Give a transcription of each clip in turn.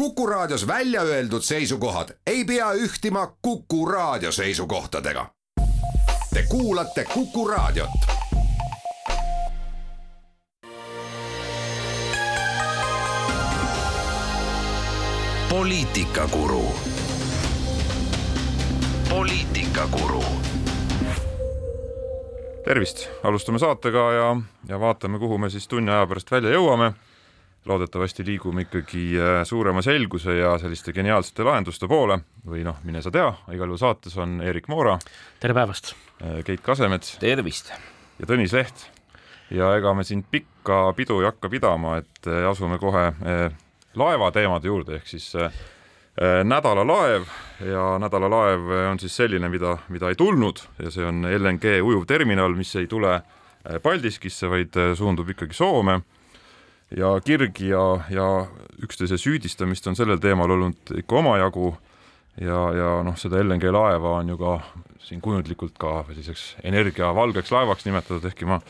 Kuku Raadios välja öeldud seisukohad ei pea ühtima Kuku Raadio seisukohtadega. Te kuulate Kuku Raadiot. poliitikakuru. poliitikakuru. tervist, alustame saatega ja, ja vaatame, kuhu me siis tunni aja pärast välja jõuame loodetavasti liigume ikkagi äh, suurema selguse ja selliste geniaalsete lahenduste poole või noh, mine sa tea, igal juhul saates on Erik Moora. tere päevast! Äh, Keit Kasemets. tervist! ja Tõnis Leht. ja ega me siin pikka pidu ei hakka pidama, et äh, asume kohe laevateemade juurde, ehk siis nädalalaev ja nädalalaev on siis selline, mida, mida ei tulnud ja see on LNG ujuvterminal, mis ei tule Paldiskisse, vaid suundub ikkagi Soome ja kirgi ja, ja üksteise süüdistamist on sellel teemal olnud ikka omajagu. Ja, ja noh, seda LNG laeva on ju ka siin kujundlikult ka selliseks energiavalgeks laevaks nimetatud, ehkki ma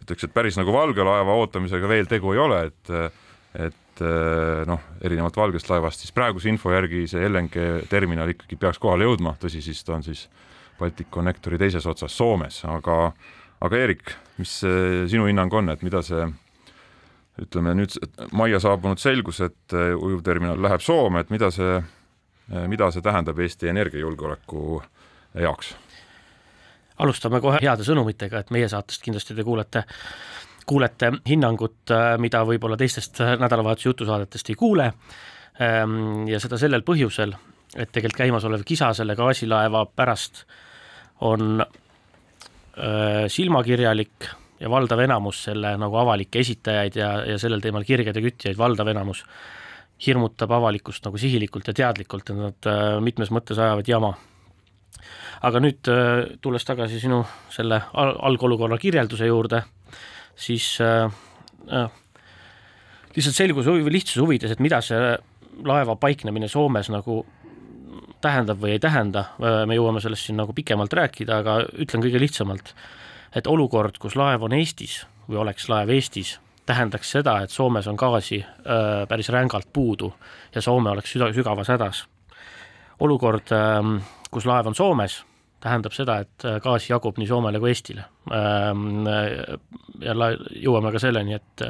ütleks, et päris nagu valge laeva ootamisega veel tegu ei ole, et et noh, erinevalt valgest laevast, siis praeguse info järgi see LNG terminal ikkagi peaks kohale jõudma, tõsi siis ta on siis Balticconnectori teises otsas Soomes, aga aga Eerik, mis sinu hinnang on, et mida see ütleme nüüd majja saabunud selgus, et äh, ujuvterminal läheb Soome, et mida see, äh, mida see tähendab Eesti energiajulgeoleku jaoks? alustame kohe heade sõnumitega, et meie saatest kindlasti te kuulete, kuulete hinnangut, äh, mida võib-olla teistest nädalavahetuse jutusaadetest ei kuule. Ähm, ja seda sellel põhjusel, et tegelikult käimasolev kisa selle gaasilaeva pärast on silmakirjalik ja valdav enamus selle nagu avalikke esitajaid ja, ja sellel teemal kirgede kütjaid, valdav enamus hirmutab avalikkust nagu sihilikult ja teadlikult, et nad äh, mitmes mõttes ajavad jama. aga nüüd äh, tulles tagasi sinu selle al algolukorra kirjelduse juurde, siis äh, äh, lihtsalt selguse või lihtsuse huvides, et mida see laeva paiknemine Soomes nagu tähendab või ei tähenda, äh, me jõuame sellest siin nagu pikemalt rääkida, aga ütlen kõige lihtsamalt et olukord, kus laev on Eestis või oleks laev Eestis, tähendaks seda, et Soomes on gaasi äh, päris rängalt puudu ja Soome oleks süda, sügavas hädas. olukord ähm,, kus laev on Soomes, tähendab seda, et äh, gaasi jagub nii Soomele kui Eestile ähm,. ja la-, jõuame ka selleni, et,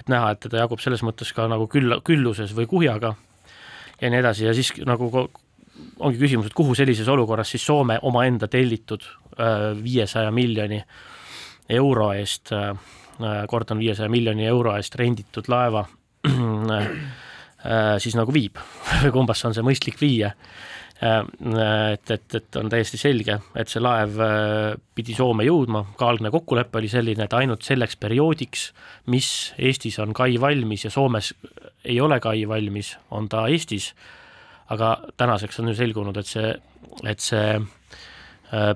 et näha, et teda jagub selles mõttes ka nagu küll, külluses või kuhjaga ja nii edasi ja siis nagu ongi küsimus, et kuhu sellises olukorras siis Soome omaenda tellitud äh, viiesaja miljoni euro eest, äh, kordan, viiesaja miljoni euro eest renditud laeva äh, siis nagu viib või kumbasse on see mõistlik viia. et, et, et on täiesti selge, et see laev pidi Soome jõudma, ka algne kokkulepe oli selline, et ainult selleks perioodiks, mis Eestis on kai valmis ja Soomes ei ole kai valmis, on ta Eestis aga tänaseks on ju selgunud, et see, et see äh,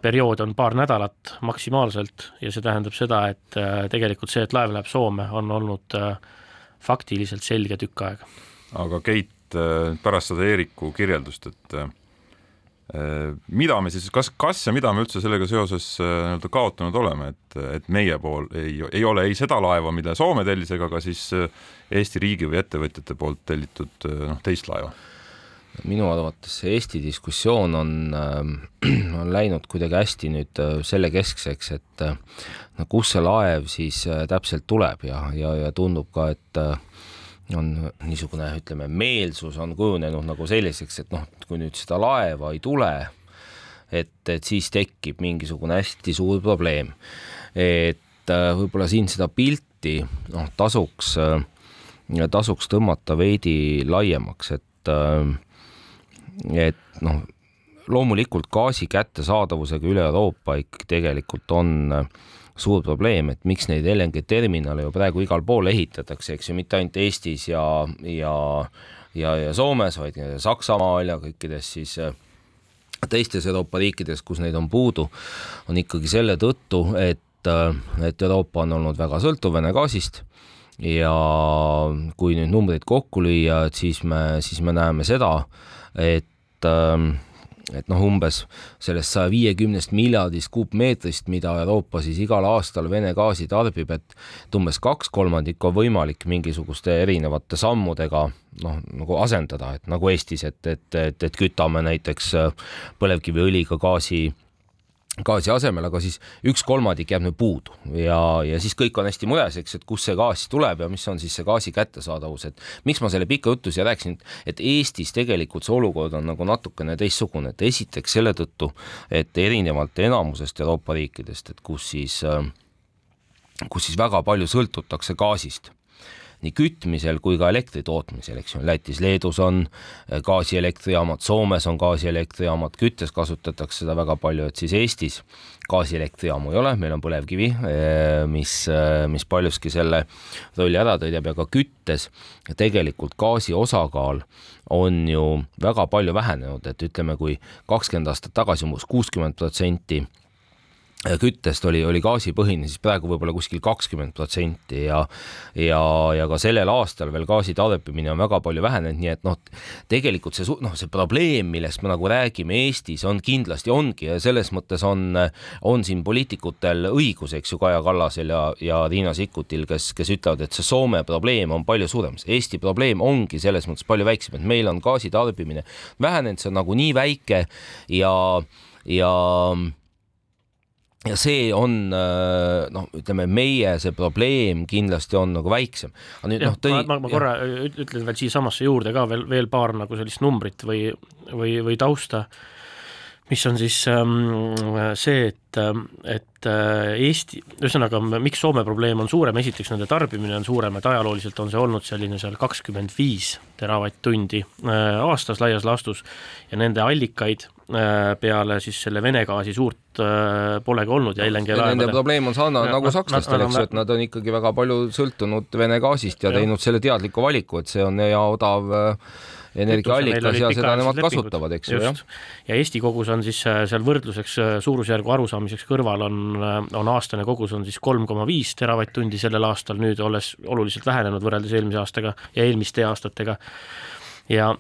periood on paar nädalat maksimaalselt ja see tähendab seda, et äh, tegelikult see, et laev läheb Soome, on olnud äh, faktiliselt selge tükk aega. aga Keit, pärast seda Eeriku kirjeldust, et mida me siis, kas, kas ja mida me üldse sellega seoses nii-öelda kaotanud oleme, et, et meie pool ei, ei ole ei seda laeva, mille Soome tellis, ega ka siis Eesti riigi või ettevõtjate poolt tellitud noh, teist laeva minu arvates see Eesti diskussioon on äh,, on läinud kuidagi hästi nüüd äh, selle keskseks, et äh, no kus see laev siis äh, täpselt tuleb ja, ja, ja tundub ka, et on niisugune, ütleme, meelsus on kujunenud nagu selliseks, et noh, kui nüüd seda laeva ei tule, et, et siis tekib mingisugune hästi suur probleem. et võib-olla siin seda pilti noh, tasuks tasuks tõmmata veidi laiemaks, et äh, et noh, loomulikult gaasi kättesaadavusega üle Euroopa ikkagi tegelikult on äh, suur probleem, et miks neid LNG terminale ju praegu igal pool ehitatakse, eks ju, mitte ainult Eestis ja, ja ja, ja Soomes, vaid Saksamaal ja kõikides siis äh, teistes Euroopa riikides, kus neid on puudu, on ikkagi selle tõttu, et, äh, et Euroopa on olnud väga sõltuv Vene gaasist. Ja kui nüüd numbreid kokku lüüa, et siis me, siis me näeme seda, et ähm, et noh, umbes sellest saja viiekümnest miljardist kuupmeetrist, mida Euroopa siis igal aastal Vene gaasi tarbib, et umbes kaks kolmandikku on võimalik mingisuguste erinevate sammudega noh, nagu asendada, et nagu Eestis, et, et, et, et kütame näiteks põlevkiviõliga gaasi gaasi asemel, aga siis üks kolmandik jääb nüüd puudu. Ja, ja siis kõik on hästi mures, eks, et kust see gaas tuleb ja mis on siis see gaasi kättesaadavus, et miks ma selle pika jutu siia rääkisin, et Eestis tegelikult see olukord on nagu natukene teistsugune, et esiteks selle tõttu, et erinevalt enamusest Euroopa riikidest, et kus siis, kus siis väga palju sõltutakse gaasist nii kütmisel kui ka elektri tootmisel, eks ju, Lätis-Leedus on eh, gaasielektrijaamad, Soomes on gaasielektrijaamad, küttes kasutatakse seda väga palju, et siis Eestis gaasielektrijaamu ei ole, meil on põlevkivi, eh, mis, eh, mis paljuski selle rolli ära täidab ja ka küttes. Tegelikult gaasi osakaal on ju väga palju vähenenud, et ütleme, kui kakskümmend aastat tagasi umbes kuuskümmend protsenti küttest oli, oli gaasipõhine, siis praegu võib-olla kuskil kakskümmend protsenti ja ja, ja ka sellel aastal veel gaasi tarbimine on väga palju vähenenud, nii et noh, tegelikult see noh, see probleem, millest me nagu räägime Eestis on kindlasti ongi ja selles mõttes on, on siin poliitikutel õigus, eks ju, Kaja Kallasel ja, ja Riina Sikkutil, kes, kes ütlevad, et see Soome probleem on palju suurem, Eesti probleem ongi selles mõttes palju väiksem, et meil on gaasi tarbimine vähenenud, see on nagu nii väike ja, ja ja see on äh, noh, ütleme meie see probleem kindlasti on nagu väiksem. No, tõi... ma, ma, korra ütlen veel siiasamasse juurde ka veel, veel paar nagu sellist numbrit või, või, või tausta, mis on siis ähm, see, et, ähm, et äh, Eesti, ühesõnaga, miks Soome probleem on suurem, esiteks nende tarbimine on suurem, et ajalooliselt on see olnud selline seal kakskümmend viis teravatt-tundi äh, aastas laias laastus ja nende allikaid peale siis selle Vene gaasi suurt äh, polegi olnud ja LNG laevade Nende probleem on sarnane nagu sakslastel, eks ju, et nad on ikkagi väga palju sõltunud Vene gaasist ja, ja teinud selle teadliku valiku, et see on hea odav äh, energiaallikas ja seda nemad kasutavad, eks ju, jah. ja Eesti kogus on siis seal võrdluseks suurusjärgu arusaamiseks kõrval on, on aastane kogus on siis kolm koma viis teravatt-tundi sellel aastal, nüüd olles oluliselt vähenenud võrreldes eelmise aastaga ja eelmiste aastatega. ja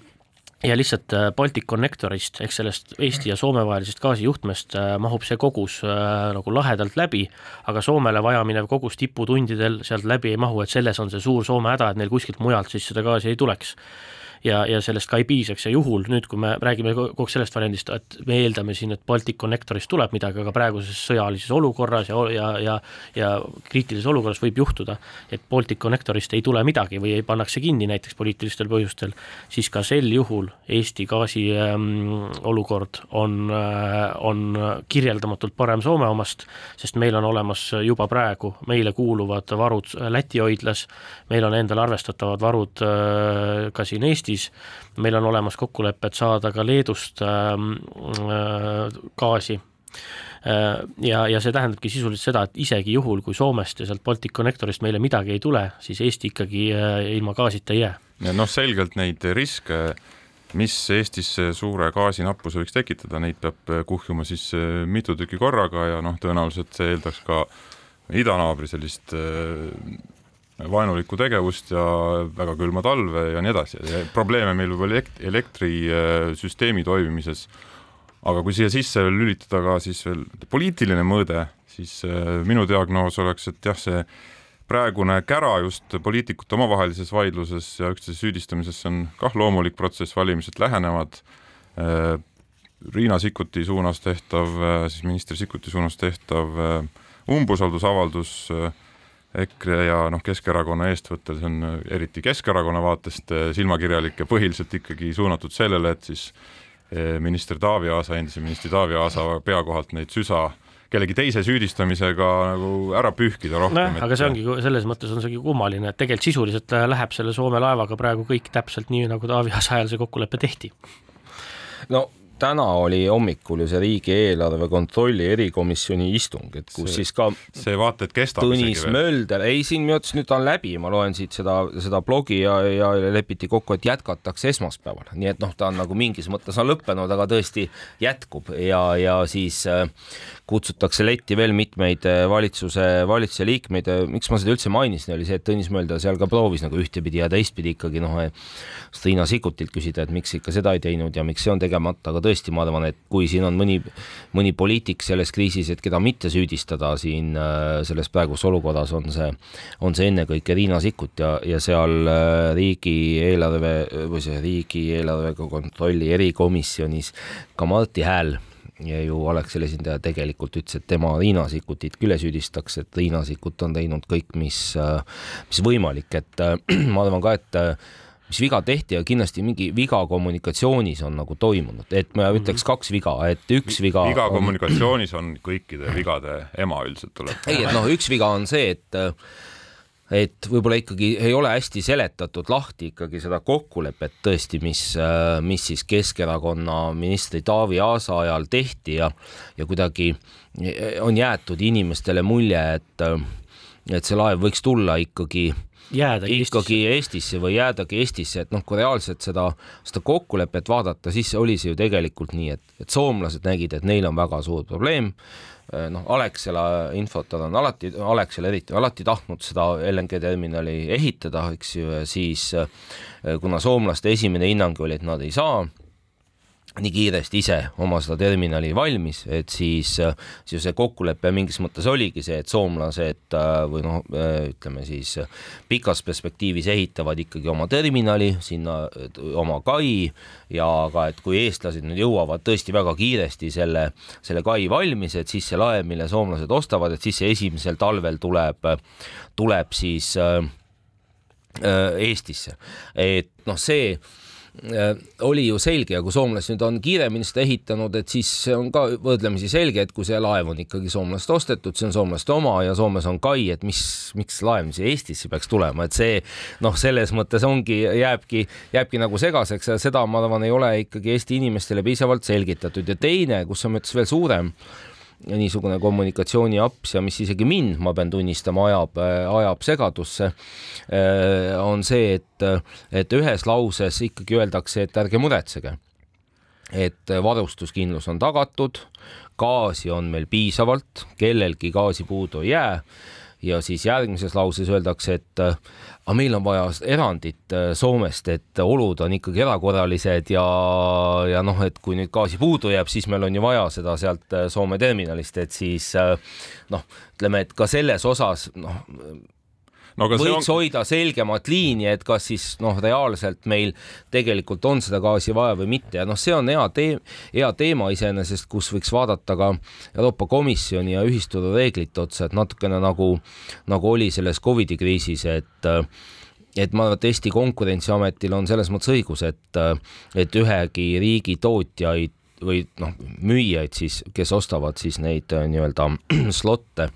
ja lihtsalt äh, Balticconnectorist ehk sellest Eesti ja Soome vahelisest gaasijuhtmest äh, mahub see kogus äh, nagu lahedalt läbi, aga Soomele vajaminev kogus tiputundidel sealt läbi ei mahu, et selles on see suur Soome häda, et neil kuskilt mujalt siis seda gaasi ei tuleks ja, ja sellest ka ei piisaks. Ja juhul nüüd, kui me räägime kogu aeg sellest variandist, et me eeldame siin, et Balticconnectorist tuleb midagi, aga praeguses sõjalises olukorras ja, ja, ja ja kriitilises olukorras võib juhtuda, et Balticconnectorist ei tule midagi või ei pannakse kinni näiteks poliitilistel põhjustel, siis ka sel juhul Eesti gaasi ähm, olukord on äh,, on kirjeldamatult parem Soome omast, sest meil on olemas juba praegu meile kuuluvad varud Läti hoidlas, meil on endal arvestatavad varud äh, ka siin Eestis, Eestis, meil on olemas kokkulepped saada ka Leedust ähm, äh, gaasi äh, ja, ja see tähendabki sisuliselt seda, et isegi juhul, kui Soomest ja sealt Balticconnectorist meile midagi ei tule, siis Eesti ikkagi äh, ilma gaasita ei jää. ja noh, selgelt neid riske, mis Eestis suure gaasinappuse võiks tekitada, neid peab kuhjuma siis mitu tükki korraga ja noh, tõenäoliselt see eeldaks ka idanaabri sellist vaenulikku tegevust ja väga külma talve ja nii edasi probleeme meil võib olla elektrisüsteemi toimimises. aga kui siia sisse lülitada ka siis veel poliitiline mõõde, siis äh, minu diagnoos oleks, et jah, see praegune kära just poliitikute omavahelises vaidluses ja üksteise süüdistamises on kah loomulik protsess, valimised lähenevad. Äh, Riina Sikkuti suunas tehtav, äh, siis minister Sikkuti suunas tehtav umbusaldusavaldus EKRE ja noh, Keskerakonna eestvõttel, see on äh, eriti Keskerakonna vaatest äh, silmakirjalik ja põhiliselt ikkagi suunatud sellele, et siis äh, minister Taavi Aasa, endise ministri Taavi Aasa pea kohalt neid süsa kellegi teise süüdistamisega nagu ära pühkida rohkem. nojah, aga see ongi, selles mõttes on see kummaline, et tegelikult sisuliselt läheb selle Soome laevaga praegu kõik täpselt nii, nagu Taavi Aasa ajal see kokkulepe tehti. no täna oli hommikul ju see riigieelarve kontrolli erikomisjoni istung, et kus see, siis ka see vaata et kestab Tõnis Mölder, ei siin minu arvates nüüd ta on läbi, ma loen siit seda, seda blogi ja, ja lepiti kokku, et jätkatakse esmaspäeval, nii et noh, ta on nagu mingis mõttes on lõppenud, aga tõesti jätkub ja, ja siis äh, kutsutakse letti veel mitmeid äh, valitsuse, valitsuse liikmeid. miks ma seda üldse mainisin, oli see, et Tõnis Mölder seal ka proovis nagu ühtepidi ja teistpidi ikkagi noh, Riina Sikkutilt küsida, et miks ikka seda ei teinud ja miks see on tegemata, aga tõesti ma arvan, et kui siin on mõni, mõni poliitik selles kriisis, et keda mitte süüdistada siin äh, selles praeguses olukorras, on see, on see ennekõike Riina Sikkut ja, ja seal äh, riigieelarve või see riigieelarvega kontrolli erikomisjonis ka Marti Hääl ja ju Alexela esindaja tegelikult ütles, et tema Riina Sikkutit küll ei süüdistaks, et Riina Sikkut on teinud kõik, mis, mis võimalik, et ma arvan ka, et mis viga tehti ja kindlasti mingi viga kommunikatsioonis on nagu toimunud, et ma ütleks kaks viga, et üks viga. viga on... kommunikatsioonis on kõikide vigade ema üldiselt tuleb. ei, et noh, üks viga on see, et et võib-olla ikkagi ei ole hästi seletatud lahti ikkagi seda kokkulepet tõesti, mis, mis siis Keskerakonna ministri Taavi Aasa ajal tehti ja, ja kuidagi on jäetud inimestele mulje, et, et see laev võiks tulla ikkagi jäädagi ikkagi Eestisse. Eestisse või jäädagi Eestisse, et noh, kui reaalselt seda, seda kokkulepet vaadata, siis oli see ju tegelikult nii, et, et soomlased nägid, et neil on väga suur probleem Äh, noh, Alexela infot nad on alati, Alexela eriti alati tahtnud seda LNG terminali ehitada, eks ju, siis äh, kuna soomlaste esimene hinnang oli, et nad ei saa nii kiiresti ise oma seda terminali valmis, et siis, siis see kokkulepe mingis mõttes oligi see, et soomlased või noh, ütleme siis pikas perspektiivis ehitavad ikkagi oma terminali sinna oma kai ja ka, et kui eestlased nüüd jõuavad tõesti väga kiiresti selle, selle kai valmis, et siis see laev, mille soomlased ostavad, et siis see esimesel talvel tuleb, tuleb siis äh, Eestisse, et noh, see Äh, oli ju selge ja kui soomlased nüüd on kiiremini seda ehitanud, et siis see on ka võrdlemisi selge, et kui see laev on ikkagi soomlaste ostetud, see on soomlaste oma ja Soomes on kai, et mis, miks laev siia Eestisse peaks tulema, et see noh, selles mõttes ongi, jääbki, jääbki nagu segaseks ja seda, ma arvan, ei ole ikkagi Eesti inimestele piisavalt selgitatud. Ja teine, kus on mõttes veel suurem niisugune kommunikatsiooniaps ja mis isegi mind, ma pean tunnistama, ajab, ajab segadusse, äh, on see, et, et ühes lauses ikkagi öeldakse, et ärge muretsege, et varustuskindlus on tagatud, gaasi on meil piisavalt, kellelgi gaasi puudu ei jää ja siis järgmises lauses öeldakse, et äh, aga meil on vaja erandit äh, Soomest, et olud on ikkagi erakorralised ja, ja noh, et kui nüüd gaasi puudu jääb, siis meil on ju vaja seda sealt äh, Soome terminalist, et siis noh, ütleme, et ka selles osas noh, no, võiks on... hoida selgemat liini, et kas siis noh, reaalselt meil tegelikult on seda gaasi vaja või mitte. Ja noh, see on hea tee-, hea teema iseenesest, kus võiks vaadata ka Euroopa Komisjoni ja ühisturu reeglite otsa, et natukene nagu, nagu oli selles Covidi kriisis, et et ma arvan, et Eesti Konkurentsiametil on selles mõttes õigus, et, et ühegi riigi tootjaid või noh, müüjaid siis, kes ostavad siis neid nii-öelda slotte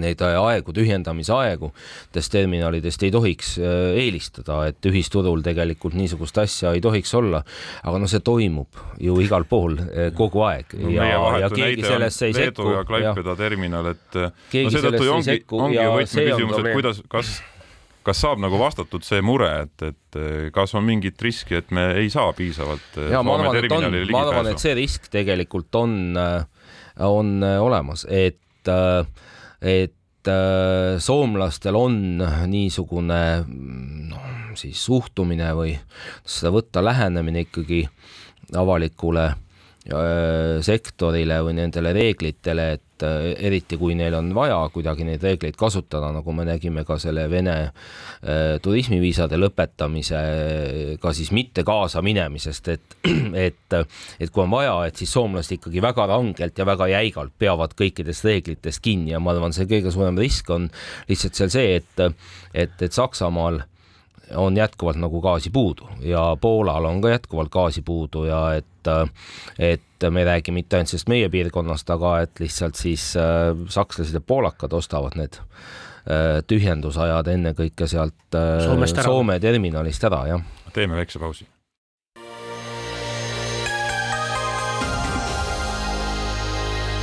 neid aegu, tühjendamise aegu nendest terminalidest ei tohiks äh, eelistada, et ühisturul tegelikult niisugust asja ei tohiks olla. aga noh, see toimub ju igal pool äh, kogu aeg no, ja, ja keegi sellesse ei sekku. Leedu ja Klaipeda terminal, et äh, keegi no seetõttu ongi, ongi võtmeküsimus, et kuidas, kas kas saab nagu vastatud see mure, et, et kas on mingit riski, et me ei saa piisavalt ja, Soome arvan, terminalile ligipääsu? ma arvan, et see risk tegelikult on, on olemas, et äh, et äh, soomlastel on niisugune noh, siis suhtumine või seda võtta lähenemine ikkagi avalikule sektorile või nendele reeglitele, et et äh, eriti kui neil on vaja kuidagi neid reegleid kasutada, nagu me nägime ka selle Vene äh, turismiviisade lõpetamisega siis mitte kaasa minemisest, et, et, et kui on vaja, et siis soomlased ikkagi väga rangelt ja väga jäigalt peavad kõikidest reeglitest kinni ja ma arvan, see kõige suurem risk on lihtsalt seal see, et, et, et Saksamaal on jätkuvalt nagu gaasi puudu ja Poolal on ka jätkuvalt gaasi puudu ja et, et me ei räägi mitte ainult sellest meie piirkonnast, aga et lihtsalt siis äh, sakslased ja poolakad ostavad need äh, tühjendusajad ennekõike sealt äh, Soome terminalist ära, jah. teeme väikse pausi.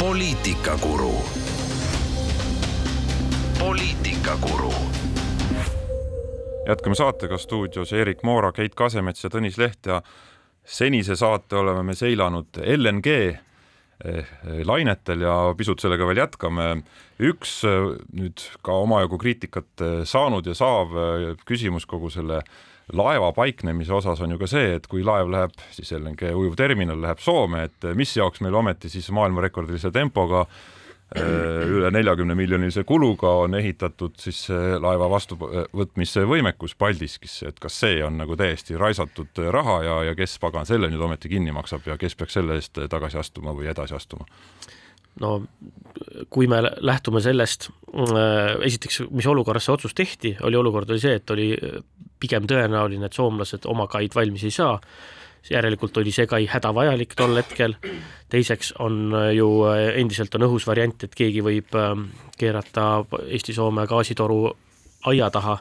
poliitikakuru poliitikakuru jätkame saatega stuudios Erik Moora, Keit Kasemets ja Tõnis Leht ja senise saate oleme me seilanud LNG eh, lainetel ja pisut sellega veel jätkame. üks eh, nüüd ka omajagu kriitikat eh, saanud ja saav küsimus kogu selle laeva paiknemise osas on ju ka see, et kui laev läheb, siis LNG ujuvterminal läheb Soome, et mis jaoks meil ometi siis maailmarekordilise tempoga äh, üle neljakümne miljonilise kuluga on ehitatud siis laeva vastuvõtmise võimekus Paldiskisse, et kas see on nagu täiesti raisatud raha ja, ja kes pagan selle nüüd ometi kinni maksab ja kes peaks selle eest tagasi astuma või edasi astuma? no kui me lähtume sellest, äh, esiteks, mis olukorras see otsus tehti, oli olukord oli see, et oli pigem tõenäoline, et soomlased oma kaid valmis ei saa, järelikult oli see kai hädavajalik tol hetkel, teiseks on ju endiselt on õhus variant, et keegi võib ähm, keerata Eesti-Soome gaasitoru aia taha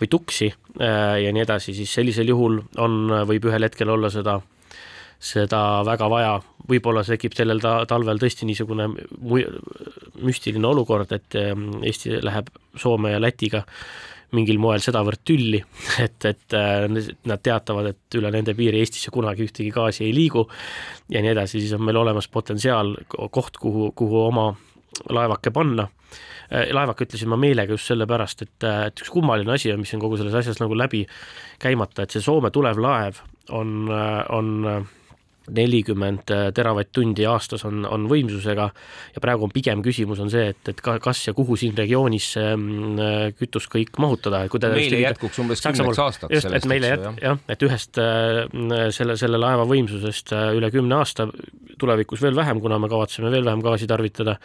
või tuksi äh, ja nii edasi, siis sellisel juhul on, võib ühel hetkel olla seda seda väga vaja, võib-olla tekib sellel ta talvel tõesti niisugune müstiline olukord, et ähm, Eesti läheb Soome ja Lätiga mingil moel sedavõrd tülli, et, et äh, nad teatavad, et üle nende piiri Eestisse kunagi ühtegi gaasi ei liigu ja nii edasi, siis on meil olemas potentsiaal, koht, kuhu, kuhu oma laevake panna. Äh, laevake ütlesin ma meelega just sellepärast, et, äh, et üks kummaline asi on, mis on kogu selles asjas nagu läbi käimata, et see Soome tulev laev on, on nelikümmend äh, teravatt-tundi aastas on, on võimsusega ja praegu on pigem küsimus on see, et, et kas ja kuhu siin regioonis see mm, äh, kütus kõik mahutada. meile jätkuks umbes kümneks aastaks. just, et meile jät-, jah, et ühest äh, selle, selle laeva võimsusest üle kümne aasta, tulevikus veel vähem, kuna me kavatseme veel vähem gaasi tarvitada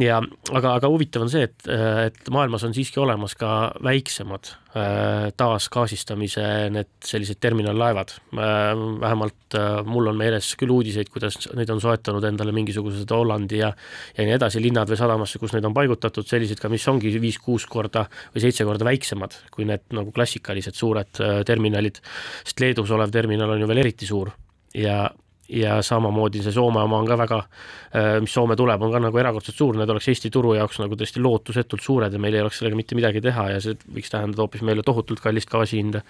ja aga, aga huvitav on see, et, et maailmas on siiski olemas ka väiksemad äh, taasgaasistamise need sellised terminallaevad. Äh, vähemalt äh, mul on meeles küll uudiseid, kuidas neid on soetanud endale mingisugused Hollandi ja ja nii edasi linnad või sadamasse, kus neid on paigutatud, sellised ka, mis ongi viis-kuus korda või seitse korda väiksemad kui need nagu klassikalised suured terminalid, sest Leedus olev terminal on ju veel eriti suur ja, ja samamoodi see Soome oma on ka väga, äh, mis Soome tuleb, on ka nagu erakordselt suur, need oleks Eesti turu jaoks nagu tõesti lootusetult suured ja meil ei oleks sellega mitte midagi teha ja see võiks tähendada hoopis meile tohutult kallist gaasi hinda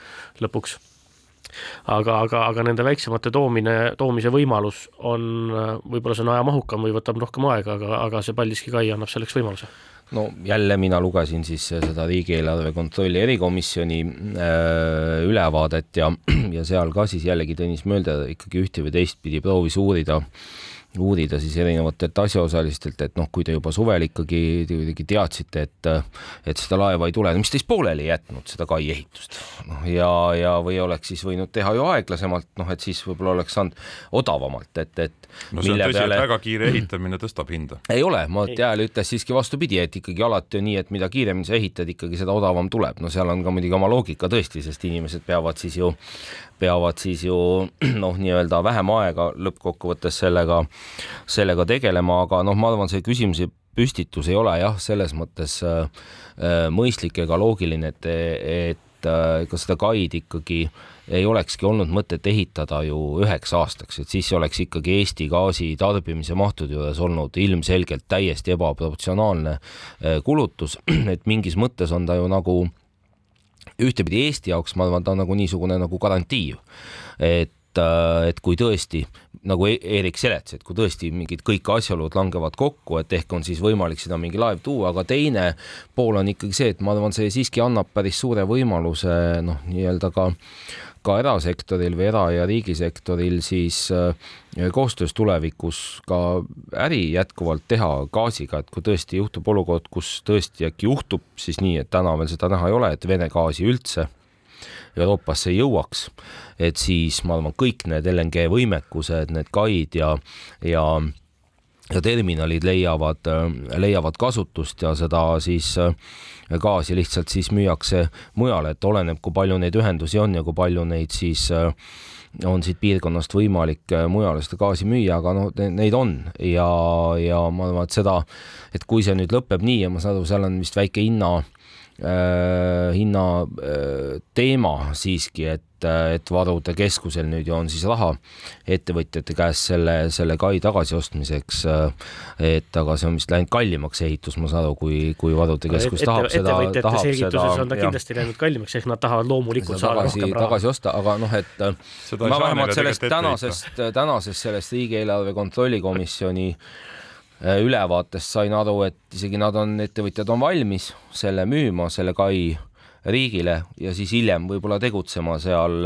lõpuks. aga, aga, aga nende väiksemate toomine, toomise võimalus on, äh, võib-olla see on ajamahukam või võtab rohkem aega, aga, aga see Paldiski kai annab selleks võimaluse no jälle mina lugesin siis seda riigieelarve kontrolli erikomisjoni äh, ülevaadet ja, ja seal ka siis jällegi Tõnis Mölder ikkagi ühte või teistpidi proovis uurida äh, uurida siis erinevatelt asjaosalistelt, et noh, kui te juba suvel ikkagi kuidagi teadsite, et, et seda laeva ei tule, mis teist pooleli jätnud, seda kai ehitust. noh, ja, ja või oleks siis võinud teha ju aeglasemalt, noh, et siis võib-olla oleks saanud odavamalt, et, et no see on tõsi peale..., et väga kiire ehitamine tõstab hinda. ei ole, Mart Jääl ütles siiski vastupidi, et ikkagi alati on nii, et mida kiiremini sa ehitad, ikkagi seda odavam tuleb, no seal on ka muidugi oma loogika tõesti, sest inimesed peavad siis ju peavad siis ju noh, nii-öelda vähem aega lõppkokkuvõttes sellega, sellega tegelema, aga noh, ma arvan, see küsimuse püstitus ei ole jah, selles mõttes äh, äh mõistlik ega loogiline, et, et äh, ka seda kaid ikkagi ei olekski olnud mõtet ehitada ju üheks aastaks, et siis oleks ikkagi Eesti gaasi tarbimise mahtude juures olnud ilmselgelt täiesti ebaproportsionaalne äh, kulutus, et mingis mõttes on ta ju nagu ühtepidi Eesti jaoks ma arvan, ta on nagu niisugune nagu garantii, et äh, et kui tõesti nagu e-, Eerik seletas, et kui tõesti mingid kõik asjaolud langevad kokku, et ehk on siis võimalik seda mingi laev tuua, aga teine pool on ikkagi see, et ma arvan, see siiski annab päris suure võimaluse noh, nii-öelda ka ka erasektoril või era- ja riigisektoril siis äh, koostöös tulevikus ka äri jätkuvalt teha gaasiga, et kui tõesti juhtub olukord, kus tõesti äkki juhtub siis nii, et täna veel seda näha ei ole, et Vene gaasi üldse Euroopasse jõuaks, et siis ma arvan, kõik need LNG võimekused, need kaid ja, ja ja terminalid leiavad, leiavad kasutust ja seda siis äh, gaasi lihtsalt siis müüakse mujale, et oleneb, kui palju neid ühendusi on ja kui palju neid siis äh, on siit piirkonnast võimalik äh, mujale seda gaasi müüa, aga noh, neid on. Ja, ja ma arvan, et seda, et kui see nüüd lõpeb nii ja ma saan aru, seal on vist väike hinna äh, hinna äh, teema siiski, et et, et varude keskusel nüüd ju on siis raha ettevõtjate käes selle, selle kai tagasiostmiseks. et aga see on vist läinud kallimaks ehitus, ma saan aru, kui, kui varude keskus Ette, tahab seda, tahab seda. on ta kindlasti läinud kallimaks, ehk nad tahavad loomulikult saada tagasi, rohkem raha. tagasi osta, aga noh, et seda ma vähemalt sellest tänasest, tänasest sellest riigieelarve kontrolli komisjoni äh, ülevaatest sain aru, et isegi nad on, ettevõtjad on valmis selle müüma, selle kai riigile ja siis hiljem võib-olla tegutsema seal,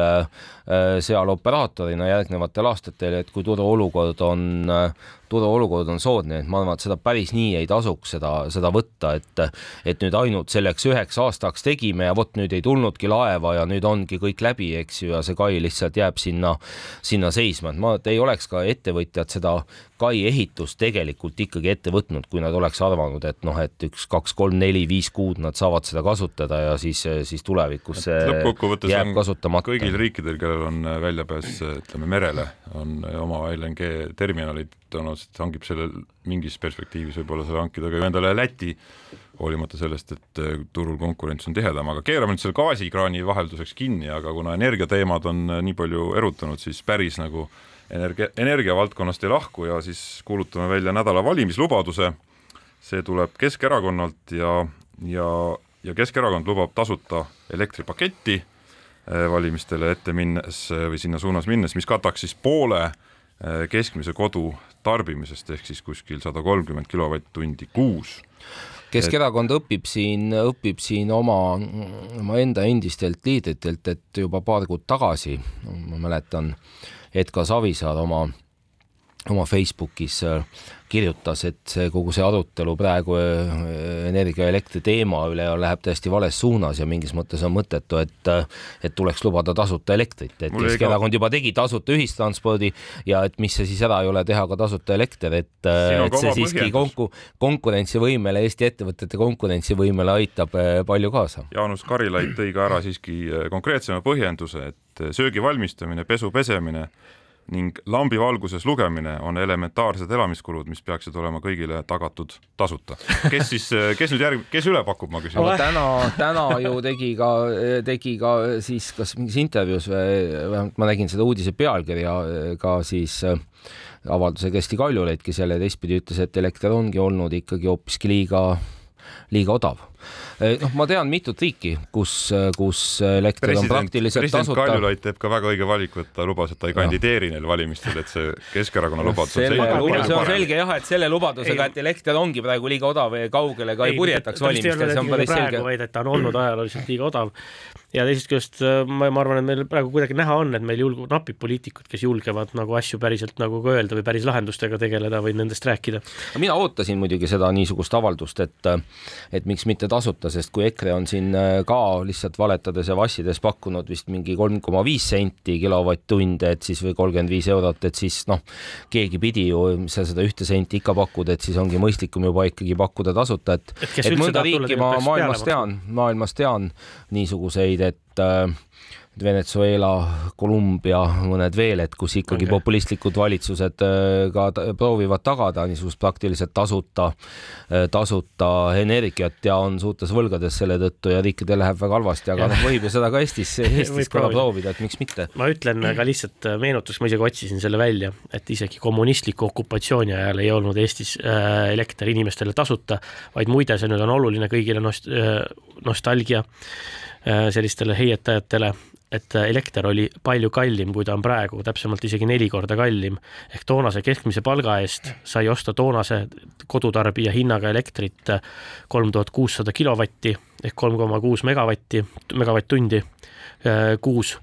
seal operaatorina järgnevatel aastatel, et kui turuolukord on, turuolukord on soodne, et ma arvan, et seda päris nii ei tasuks seda, seda võtta, et, et nüüd ainult selleks üheks aastaks tegime ja vot nüüd ei tulnudki laeva ja nüüd ongi kõik läbi, eks ju, ja see kai lihtsalt jääb sinna, sinna seisma, et ma, et ei oleks ka ettevõtjad seda kai ehitust tegelikult ikkagi ette võtnud, kui nad oleks arvanud, et noh, et üks, kaks, kolm, neli, viis kuud nad saavad seda kasutada ja siis, siis tulevikus see lõppkokkuvõttes jääb kasutamata. kõigil riikidel, kellel on väljapääs ütleme merele, on oma LNG terminalid, tõenäoliselt hangib selle mingis perspektiivis võib-olla selle hankida ka ju endale Läti, hoolimata sellest, et äh, turul konkurents on tihedam, aga keerame nüüd selle gaasikraani vahelduseks kinni, aga kuna energiateemad on äh, nii palju erutanud, siis päris nagu energia, energiavaldkonnast ei lahku ja siis kuulutame välja nädala valimislubaduse. see tuleb Keskerakonnalt ja, ja, ja Keskerakond lubab tasuta elektripaketti äh, valimistele ette minnes või sinna suunas minnes, mis kataks siis poole keskmise kodu tarbimisest ehk siis kuskil sada kolmkümmend kilovatt-tundi kuus. Keskerakond õpib siin, õpib siin oma, omaenda endistelt liidritelt, et juba paar kuud tagasi, ma mäletan, Edgar Savisaar oma, oma Facebookis kirjutas, et see kogu see arutelu praegu äh, energia ja elektri teema üle läheb täiesti vales suunas ja mingis mõttes on mõttetu, et et tuleks lubada tasuta elektrit, et Keskerakond juba tegi tasuta ühistranspordi ja et mis see siis ära ei ole teha ka tasuta elekter, et, et see siiski konku-, konkurentsivõimele, Eesti ettevõtete konkurentsivõimele aitab äh, palju kaasa. Jaanus Karilaid tõi ka ära siiski äh, konkreetsema põhjenduse, et söögi valmistamine, pesu pesemine ning lambi valguses lugemine on elementaarsed elamiskulud, mis peaksid olema kõigile tagatud tasuta. kes siis, kes nüüd järg-, kes üle pakub, ma küsin? täna, täna ju tegi ka, tegi ka siis kas mingis intervjuus või vähemalt ma nägin seda uudise pealkirja ka siis avalduse Kersti Kaljulaid, kes jälle teistpidi ütles, et elekter ongi olnud ikkagi hoopiski liiga, liiga odav noh, ma tean mitut riiki, kus, kus elekter president, on praktiliselt president tasuta. Kaljulaid teeb ka väga õige valiku, et ta lubas, et ta ei kandideeri neil valimistel, et see Keskerakonna lubadus on selge. see on selge jah, et selle lubadusega, et elekter ongi praegu liiga odav ja kaugele ka ei, ei purjetaks valimistel, see on päris selge. vaid et ta on olnud ajalooliselt liiga odav ja teisest küljest äh, ma, ma arvan, et meil praegu kuidagi näha on, et meil julg-, napib poliitikuid, kes julgevad nagu asju päriselt nagu ka öelda või päris lahendustega tegeleda või nendest rääkida. mina ootasin muidugi seda niisugust avaldust, et et miks mitte tasuta, sest kui EKRE on siin äh, ka lihtsalt valetades ja vassides pakkunud vist mingi kolm koma viis senti kilovatt-tund, et siis või kolmkümmend viis eurot, et siis noh, keegi pidi ju, sa seda ühte senti ikka pakud, et siis ongi mõistlikum juba ikkagi pakkuda tasuta, et et, et mõnda riiki ma maailmas tean, maailmas tean niisuguseid riigid, et äh, Venezuela, Kolumbia, mõned veel, et kus ikkagi okay. populistlikud valitsused äh, ka proovivad tagada niisugust praktiliselt tasuta, äh, tasuta energiat ja on suurtes võlgades selle tõttu ja riikidel läheb väga halvasti, aga noh, võib ju seda ka Eestis, Eestis korra proovida, et miks mitte. ma ütlen ka lihtsalt meenutuseks, ma isegi otsisin selle välja, et isegi kommunistliku okupatsiooni ajal ei olnud Eestis elekter inimestele tasuta, vaid muide, see nüüd on oluline kõigile nost-, nostalgia Äh, sellistele heietajatele, et äh, elekter oli palju kallim, kui ta on praegu, täpsemalt isegi neli korda kallim. ehk toonase keskmise palga eest sai osta toonase kodutarbija hinnaga elektrit äh, kolm tuhat kuussada kilovatti ehk kolm koma kuus megavatti, megavatt-tundi kuus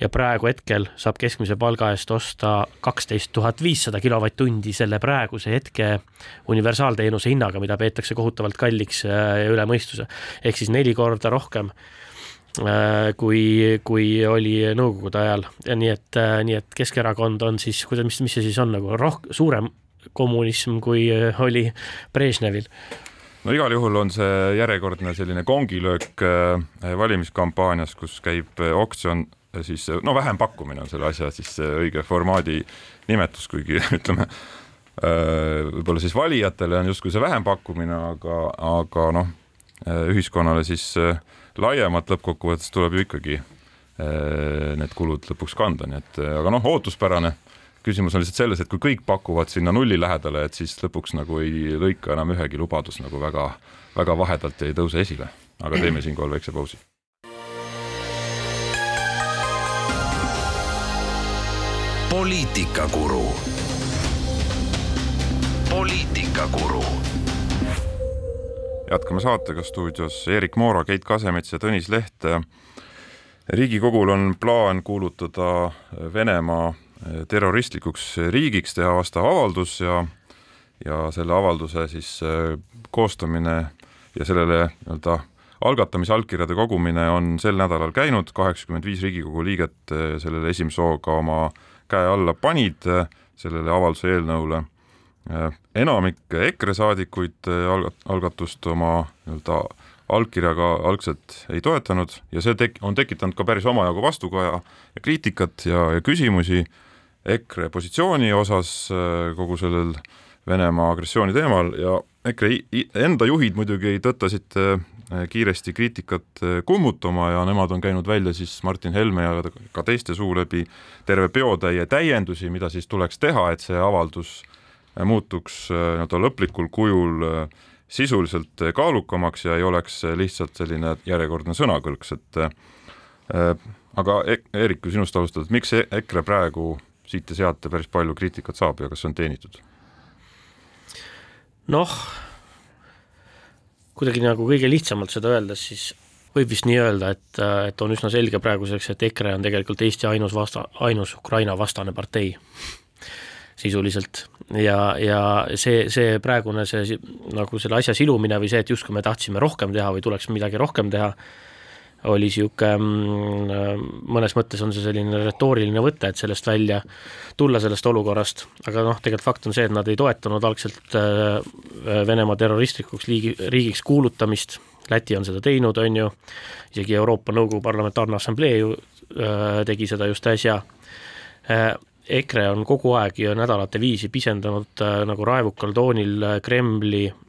ja praegu hetkel saab keskmise palga eest osta kaksteist tuhat viissada kilovatt-tundi selle praeguse hetke universaalteenuse hinnaga, mida peetakse kohutavalt kalliks ja üle mõistuse. ehk siis neli korda rohkem Äh, kui, kui oli nõukogude ajal ja nii et, äh, nii et Keskerakond on siis, kuidas, mis, mis see siis on nagu roh-, suurem kommunism, kui äh, oli Brežnevil no igal juhul on see järjekordne selline kongilöök valimiskampaanias, kus käib oksjon, siis no vähempakkumine on selle asja siis õige formaadi nimetus, kuigi ütleme võib-olla siis valijatele on justkui see vähempakkumine, aga, aga noh, ühiskonnale siis äh, laiemalt lõppkokkuvõttes tuleb ju ikkagi need kulud lõpuks kanda, nii et aga noh, ootuspärane. küsimus on lihtsalt selles, et kui kõik pakuvad sinna nulli lähedale, et siis lõpuks nagu ei lõika enam ühegi lubadus nagu väga-väga vahedalt ja ei tõuse esile. aga teeme siinkohal väikse pausi. Poliitikakuru. poliitikakuru jätkame saatega stuudios Erik Moora, Keit Kasemets ja Tõnis Leht. riigikogul on plaan kuulutada Venemaa terroristlikuks riigiks, teha vastav avaldus ja ja selle avalduse siis koostamine ja sellele nii-öelda algatamise allkirjade kogumine on sel nädalal käinud, kaheksakümmend viis Riigikogu liiget sellele esimese hooga oma käe alla panid sellele avalduse eelnõule. Äh, enamik EKRE saadikuid äh, algat-, algatust oma nii-öelda allkirjaga algselt ei toetanud ja see tek-, on tekitanud ka päris omajagu vastukaja ja kriitikat ja, ja küsimusi EKRE positsiooni osas äh, kogu sellel Venemaa agressiooni teemal ja EKRE enda juhid muidugi tõttasid kiiresti kriitikat kummutama ja nemad on käinud välja siis Martin Helme ja ka teiste suu läbi terve peotäie täiendusi, mida siis tuleks teha, et see avaldus äh, muutuks äh, nii-öelda lõplikul kujul äh, sisuliselt kaalukamaks ja ei oleks lihtsalt selline järjekordne sõnakõlks, et äh, aga e-, Eerik, kui sinust alustada, et miks e-, EKRE praegu siit ja sealt päris palju kriitikat saab ja kas see on teenitud? noh, kuidagi nagu kõige lihtsamalt seda öeldes, siis võib vist nii öelda, et, et on üsna selge praeguseks, et EKRE on tegelikult Eesti ainus vasta, ainus Ukraina vastane partei. sisuliselt. Ja, ja see, see praegune see nagu selle asja silumine või see, et justkui me tahtsime rohkem teha või tuleks midagi rohkem teha, oli niisugune, mm, mõnes mõttes on see selline retooriline võte, et sellest välja tulla, sellest olukorrast, aga noh, tegelikult fakt on see, et nad ei toetanud algselt äh, Venemaa terroristlikuks liigi, riigiks kuulutamist, Läti on seda teinud, on ju, isegi Euroopa Nõukogu Parlamentaarne Assamblee ju äh, tegi seda just äsja. Äh,, EKRE on kogu aeg ju nädalate viisi pisendanud äh, nagu raevukal toonil äh, Kremli äh,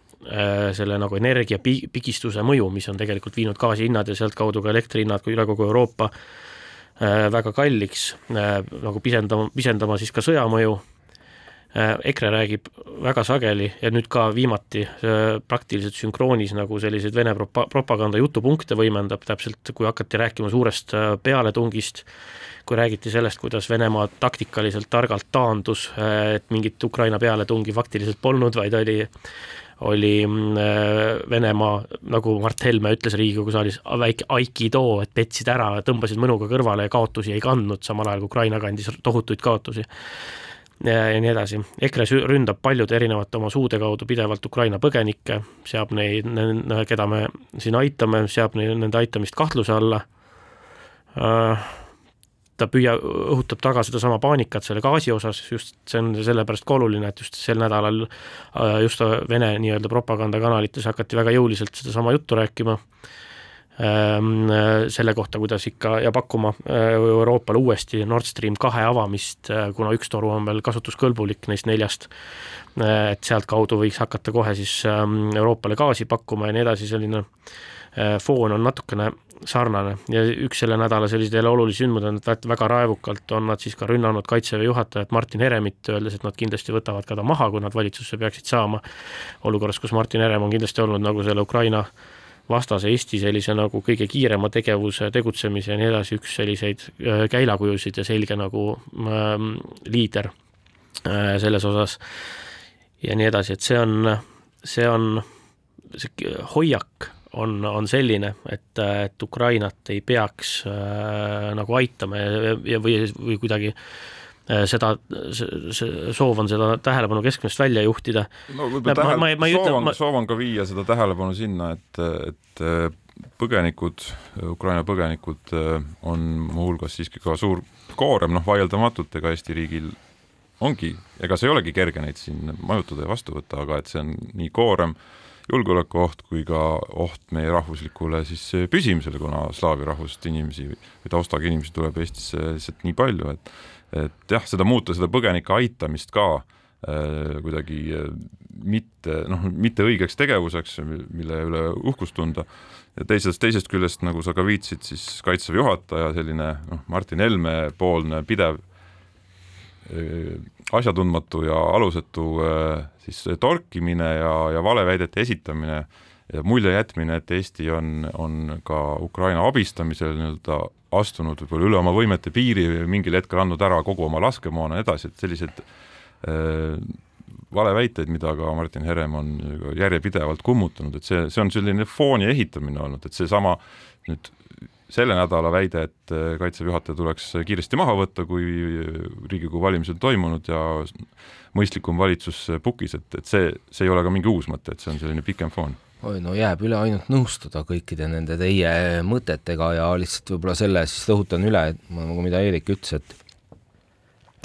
selle nagu energiapigistuse mõju, mis on tegelikult viinud gaasihinnad ja sealtkaudu ka elektrihinnad üle kogu Euroopa äh, väga kalliks äh,, nagu pisendama, pisendama siis ka sõja mõju äh,. EKRE räägib väga sageli ja nüüd ka viimati äh, praktiliselt sünkroonis nagu selliseid Vene propa-, propaganda jutupunkte võimendab, täpselt kui hakati rääkima suurest äh, pealetungist äh, kui räägiti sellest, kuidas Venemaa taktikaliselt targalt taandus, et mingit Ukraina pealetungi faktiliselt polnud, vaid oli oli mm, Venemaa, nagu Mart Helme ütles Riigikogu saalis, väike aikido, et petsid ära, tõmbasid mõnuga kõrvale ja kaotusi ei kandnud, samal ajal kui Ukraina kandis tohutuid kaotusi. ja, nii edasi. EKRE ründab paljude erinevate oma suude kaudu pidevalt Ukraina põgenikke, seab neid, keda me siin aitame, seab neid, nende aitamist kahtluse alla uh, ta püüa, õhutab taga sedasama paanikat selle gaasi osas, just see on sellepärast ka oluline, et just sel nädalal äh, just Vene nii-öelda propagandakanalites hakati väga jõuliselt sedasama juttu rääkima, ähm, selle kohta, kuidas ikka ja pakkuma äh, Euroopale uuesti Nord Stream kahe avamist, äh, kuna üks toru on veel kasutuskõlbulik neist neljast, et sealtkaudu võiks hakata kohe siis ähm, Euroopale gaasi pakkuma ja nii edasi, selline foon on natukene sarnane ja üks selle nädala selliseid jälle olulisi sündmusi on, et väga raevukalt on nad siis ka rünnanud Kaitseväe juhatajat Martin Heremit, öeldes, et nad kindlasti võtavad ka ta maha, kui nad valitsusse peaksid saama, olukorras, kus Martin Herem on kindlasti olnud nagu selle Ukraina vastase Eesti sellise nagu kõige kiirema tegevuse, tegutsemise ja nii edasi, üks selliseid äh, käilakujusid ja selge nagu ähm, liider äh, selles osas ja nii edasi, et see on, see on see hoiak on, on selline, et, et Ukrainat ei peaks äh, nagu aitama ja, ja või, või kuidagi äh, seda, see soov on seda tähelepanu keskmest välja juhtida. no tähele, ma, ma, soov on ma..., soov on ka viia seda tähelepanu sinna, et, et äh, põgenikud, Ukraina põgenikud äh, on muuhulgas siiski ka suur koorem, noh vaieldamatult, ega Eesti riigil ongi, ega see ei olegi kerge neid siin majutada ja vastu võtta, aga et see on nii koorem äh, julgeolekuoht kui ka oht meie rahvuslikule siis püsimisele, kuna slaavi rahvusest inimesi või taustaga inimesi tuleb Eestisse lihtsalt nii palju, et et jah, seda muuta, seda põgenike aitamist ka äh, kuidagi äh, mitte noh, mitte õigeks tegevuseks, mille üle uhkust tunda, ja teisest, teisest küljest, nagu sa ka viitsid, siis Kaitseväe juhataja selline noh, Martin Helme poolne pidev asjatundmatu ja alusetu äh, siis torkimine ja, ja valeväidete esitamine ja mulje jätmine, et Eesti on, on ka Ukraina abistamisel nii-öelda astunud võib-olla üle oma võimete piiri, mingil hetkel andnud ära kogu oma laskemoona ja nii edasi, et sellised äh, valeväiteid, mida ka Martin Herem on järjepidevalt kummutanud, et see, see on selline fooni ehitamine olnud, et seesama nüüd selle nädala väide, et Kaitseväe juhataja tuleks kiiresti maha võtta, kui Riigikogu valimised toimunud ja mõistlikum valitsus pukis, et, et see, see ei ole ka mingi uus mõte, et see on selline pikem foon. Oi no jääb üle ainult nõustuda kõikide nende teie mõtetega ja lihtsalt võib-olla selle siis rõhutan üle, et nagu mida Eerik ütles, et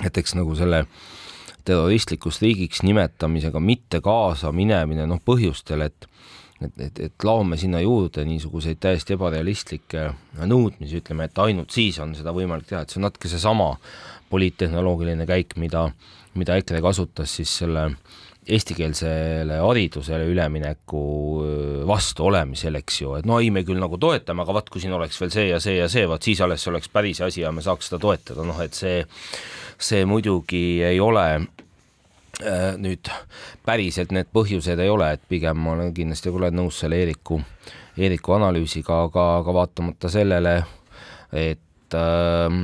et eks nagu selle terroristlikuks riigiks nimetamisega mitte kaasa minemine, noh põhjustel, et et, et, et laome sinna juurde niisuguseid täiesti ebarealistlikke nõudmisi, ütleme, et ainult siis on seda võimalik teha, et see on natuke seesama poliittehnoloogiline käik, mida, mida EKRE kasutas siis selle eestikeelsele haridusele ülemineku vastu olemisel, eks ju, et no ei, me küll nagu toetame, aga vaat kui siin oleks veel see ja see ja see, vaat siis alles oleks päris asi ja me saaks seda toetada, noh et see, see muidugi ei ole nüüd päriselt need põhjused ei ole, et pigem ma olen kindlasti olen nõus selle Eeriku, Eeriku analüüsiga, aga, aga vaatamata sellele, et äh,,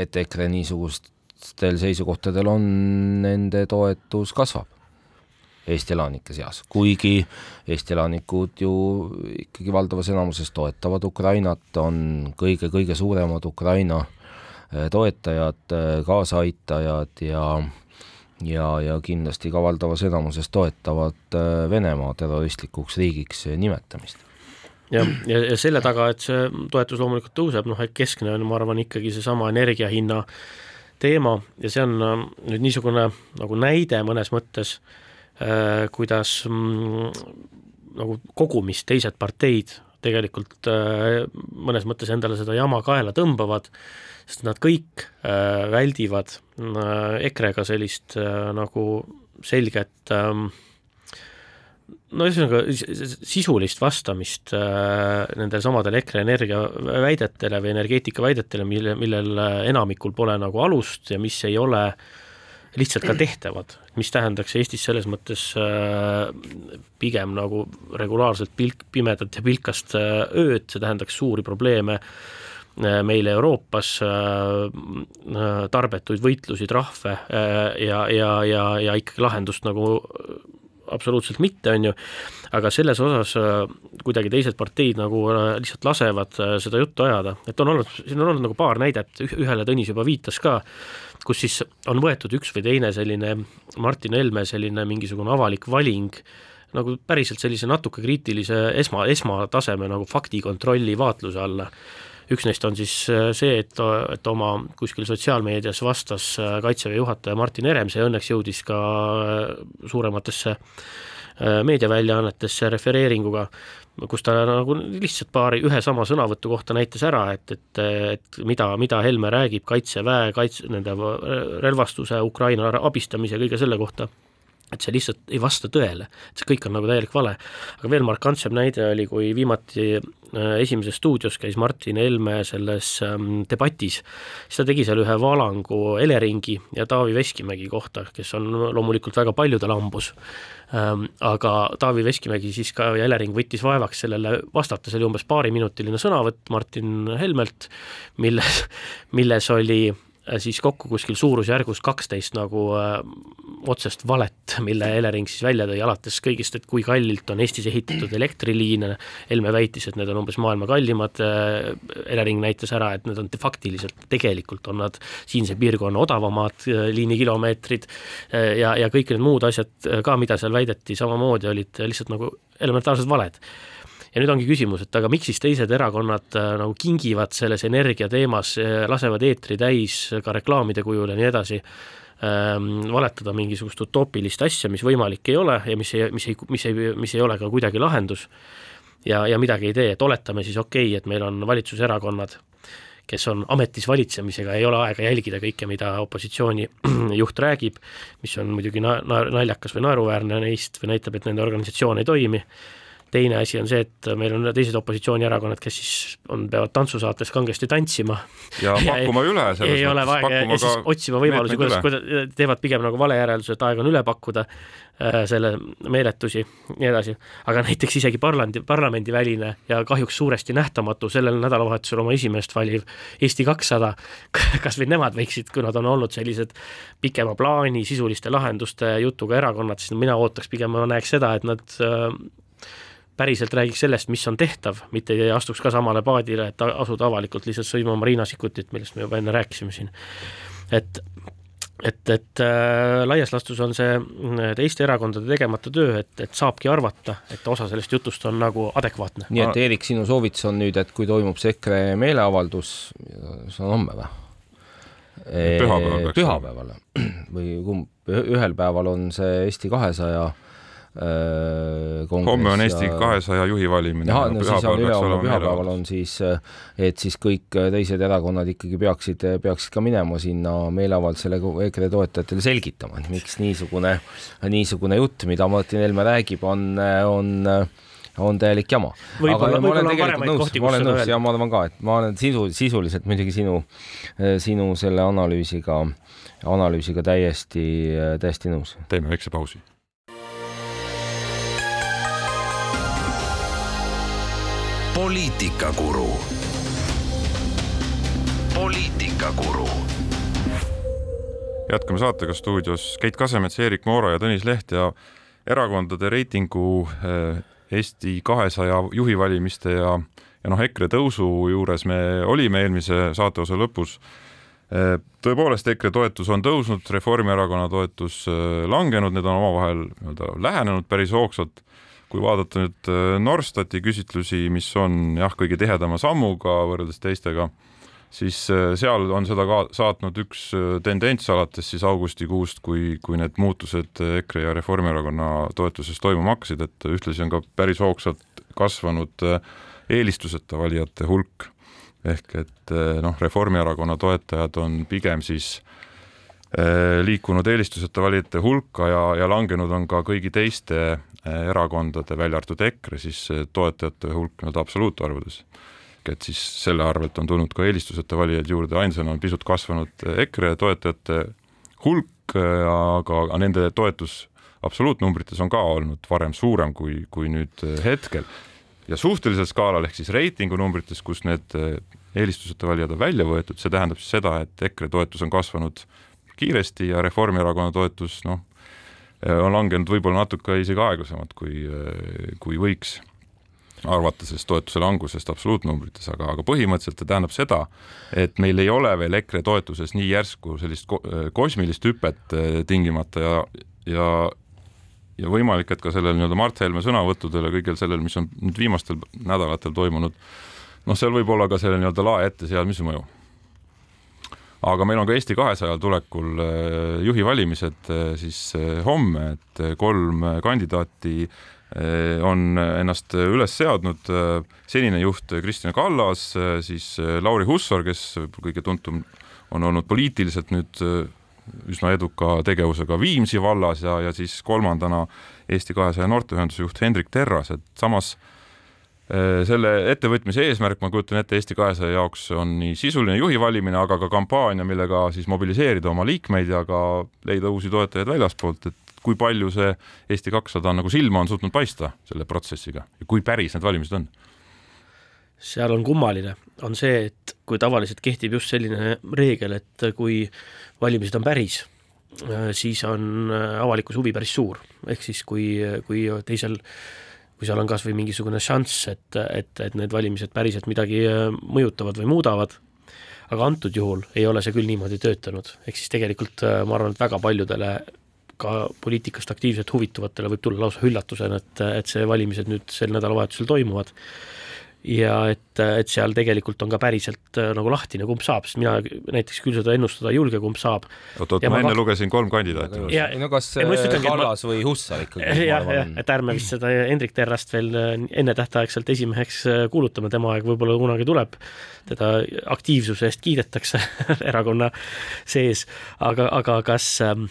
et EKRE niisugustel seisukohtadel on, nende toetus kasvab Eesti elanike seas, kuigi Eesti elanikud ju ikkagi valdavas enamuses toetavad Ukrainat, on kõige-kõige suuremad Ukraina eh, toetajad, eh, kaasaaitajad ja ja, ja kindlasti ka valdavas enamuses toetavad eh, Venemaa terroristlikuks riigiks nimetamist. Ja, ja, ja selle taga, et see toetus loomulikult tõuseb, noh et keskne on, ma arvan, ikkagi seesama energiahinna teema ja see on nüüd niisugune nagu näide mõnes mõttes äh, Äh, kuidas mm, nagu kogumis teised parteid tegelikult äh, mõnes mõttes endale seda jama kaela tõmbavad, sest nad kõik äh, väldivad EKRE-ga sellist nagu selget ähm, no ühesõnaga sisulist vastamist nendele samadele EKRE Energia väidetele või energeetika väidetele, mille, millel enamikul pole nagu alust ja mis ei ole äh, lihtsalt ka tehtavad, mis tähendaks Eestis selles mõttes äh, pigem nagu regulaarselt pilk, pimedat ja pilkast äh, ööd, see tähendaks suuri probleeme äh, meile Euroopas, tarbetuid võitlusi, trahve ja, ja, ja, ja ikkagi lahendust nagu absoluutselt mitte, on ju, aga selles osas kuidagi teised parteid nagu lihtsalt lasevad seda juttu ajada, et on olnud, siin on olnud nagu paar näidet, ühele Tõnis juba viitas ka, kus siis on võetud üks või teine selline Martin Helme selline mingisugune avalik valing, nagu päriselt sellise natuke kriitilise esma, esmataseme nagu faktikontrolli vaatluse alla. üks neist on siis äh, see, et, et oma kuskil sotsiaalmeedias vastas äh, Kaitseväe juhataja Martin Herem, see õnneks jõudis ka äh, suurematesse meediaväljaannetesse refereeringuga, kus ta nagu lihtsalt paari, ühe sama sõnavõtu kohta näitas ära, et, et, et mida, mida Helme räägib Kaitseväe, kaitse, nende relvastuse, Ukraina abistamise, kõige selle kohta et see lihtsalt ei vasta tõele, et see kõik on nagu täielik vale. aga veel markantsem näide oli, kui viimati äh, Esimeses stuudios käis Martin Helme selles ähm, debatis, siis ta tegi seal ühe valangu Eleringi ja Taavi Veskimägi kohta, kes on loomulikult väga paljudel hambus ähm,, aga Taavi Veskimägi siis ka ja Elering võttis vaevaks sellele vastata, see oli umbes paariminutiline sõnavõtt Martin Helmelt, milles, milles oli siis kokku kuskil suurusjärgus kaksteist nagu äh, otsest valet, mille Elering siis välja tõi, alates kõigist, et kui kallilt on Eestis ehitatud elektriliine, Helme väitis, et need on umbes maailma kallimad äh,, Elering näitas ära, et need on de faktiliselt, tegelikult on nad siinse piirkonna odavamad äh, liinikilomeetrid äh, ja, ja kõik need muud asjad äh, ka, mida seal väideti, samamoodi olid lihtsalt nagu elementaarsed valed ja nüüd ongi küsimus, et aga miks siis teised erakonnad äh, nagu kingivad selles energia teemas, äh, lasevad eetri täis ka reklaamide kujul ja nii edasi ähm,, valetada mingisugust utoopilist asja, mis võimalik ei ole ja mis ei, mis ei, mis ei, mis ei ole ka kuidagi lahendus ja, ja midagi ei tee, et oletame siis okei okay,, et meil on valitsuserakonnad, kes on ametis valitsemisega, ei ole aega jälgida kõike, mida opositsiooni juht räägib, mis on muidugi na-, naljakas või naeruväärne neist või näitab, et nende organisatsioon ei toimi teine asi on see, et meil on teised opositsioonierakonnad, kes siis on, peavad tantsusaates kangesti tantsima. ja pakkuma üle selles ei ole vaja ja siis otsima võimalusi, kuidas, kuidas teevad pigem nagu vale järelduse, et aeg on üle pakkuda äh, selle meeletusi, nii edasi. aga näiteks isegi parlamendi, parlamendiväline ja kahjuks suuresti nähtamatu sellel nädalavahetusel oma esimeest valiv Eesti kakssada, kas või nemad võiksid, kui nad on olnud sellised pikema plaani, sisuliste lahenduste jutuga erakonnad, siis mina ootaks pigem, ma näeks seda, et nad äh, päriselt räägiks sellest, mis on tehtav, mitte ei astuks ka samale paadile, et asuda avalikult lihtsalt sõimama Riina Sikkutit, millest me juba enne rääkisime siin. et et, et äh, laias laastus on see teiste erakondade tegemata töö, et, et saabki arvata, et osa sellest jutust on nagu adekvaatne. nii et Eerik, sinu soovitus on nüüd, et kui toimub see EKRE meeleavaldus, see on homme või? pühapäeval. pühapäeval või kumb, ühel päeval on see Eesti kahesaja 200 Äh, homme on Eesti kahesaja juhi valimine. ahah, no siis on ülehomme pühapäeval on siis, äh, et siis kõik äh, teised erakonnad ikkagi peaksid, peaksid ka minema sinna meeleavaldusele EKRE toetajatele selgitama, et miks niisugune, niisugune jutt, mida Martin Helme räägib, on, on on täielik jama. aga ma olen tegelikult nõus, ma olen nõus ja ma arvan ka, et ma olen sisu, sisuliselt muidugi sinu, sinu selle analüüsiga, analüüsiga täiesti, täiesti nõus. teeme väikse pausi poliitikakuru. poliitikakuru. jätkame saatega stuudios Keit Kasemets, Eerik Moora ja Tõnis Leht ja erakondade reitingu eh, Eesti kahesaja juhi valimiste ja, ja noh, EKRE tõusu juures me olime eelmise saateosa lõpus. Eh, tõepoolest, EKRE toetus on tõusnud, Reformierakonna toetus eh, langenud, need on omavahel nii-öelda lähenenud päris hoogsalt kui vaadata nüüd äh, Norstati küsitlusi, mis on jah, kõige tihedama sammuga võrreldes teistega, siis äh, seal on seda ka saatnud üks äh, tendents alates siis augustikuust, kui, kui need muutused EKRE ja Reformierakonna toetuses toimuma hakkasid, et ühtlasi on ka päris hoogsalt kasvanud eelistuseta valijate hulk. ehk et noh, Reformierakonna toetajad on pigem siis liikunud eelistuseta valijate hulka ja, ja langenud on ka kõigi teiste erakondade, välja arvatud EKRE, siis toetajate hulk nii-öelda absoluutarvudes. et siis selle arvelt on tulnud ka eelistuseta valijaid juurde, ainsana on pisut kasvanud EKRE toetajate hulk, aga nende toetus absoluutnumbrites on ka olnud varem suurem kui, kui nüüd hetkel. ja suhtelisel skaalal ehk siis reitingu numbrites, kus need eelistuseta valijad on välja võetud, see tähendab siis seda, et EKRE toetus on kasvanud kiiresti ja Reformierakonna toetus noh, on langenud võib-olla natuke isegi aeglasemalt, kui, äh, kui võiks arvata sellest toetuse langusest absoluutnumbrites, aga, aga põhimõtteliselt see tähendab seda, et meil ei ole veel EKRE toetuses nii järsku sellist ko äh, kosmilist hüpet tingimata ja, ja ja võimalik, et ka sellel nii-öelda Mart Helme sõnavõttudel ja kõigel sellel, mis on nüüd viimastel nädalatel toimunud, noh, seal võib olla ka selle nii-öelda lae etteseadmise mõju aga meil on ka Eesti kahesajal tulekul äh, juhi valimised äh, siis äh, homme, et kolm kandidaati on ennast üles seadnud senine juht Kristjan Kallas, siis Lauri Hussar, kes kõige tuntum on olnud poliitiliselt nüüd üsna eduka tegevusega Viimsi vallas ja, ja siis kolmandana Eesti kahesaja noorteühenduse juht Hendrik Terras, et samas Äh, selle ettevõtmise eesmärk, ma kujutan ette, Eesti kahesaja jaoks on nii sisuline juhi valimine, aga ka kampaania, millega siis mobiliseerida oma liikmeid ja ka leida uusi toetajaid väljaspoolt, et kui palju see Eesti kakssada nagu silma on suutnud paista selle protsessiga ja kui päris need valimised on? seal on kummaline, on see, et kui tavaliselt kehtib just selline reegel, et kui valimised on päris, äh, siis on äh, avalikkuse huvi päris suur, ehk siis kui, kui teisel kui seal on kas või mingisugune šanss, et, et, et need valimised päriselt midagi äh, mõjutavad või muudavad, aga antud juhul ei ole see küll niimoodi töötanud, ehk siis tegelikult äh, ma arvan, et väga paljudele ka poliitikast aktiivselt huvituvatele võib tulla lausa üllatusena, et, et see valimised nüüd sel nädalavahetusel toimuvad ja et, et seal tegelikult on ka päriselt äh, nagu lahtine, kumb saab, sest mina näiteks küll seda ennustada ei julge, kumb saab. oot, oot, ma enne vaht... lugesin kolm kandidaati. no kas Kallas ma... või Hussar ikkagi? jah, jah, et ärme vist seda Hendrik Terrast veel äh, ennetähtaegselt esimeheks äh, kuulutame, tema aeg võib-olla kunagi tuleb. teda aktiivsuse eest kiidetakse erakonna sees, aga, aga kas äh,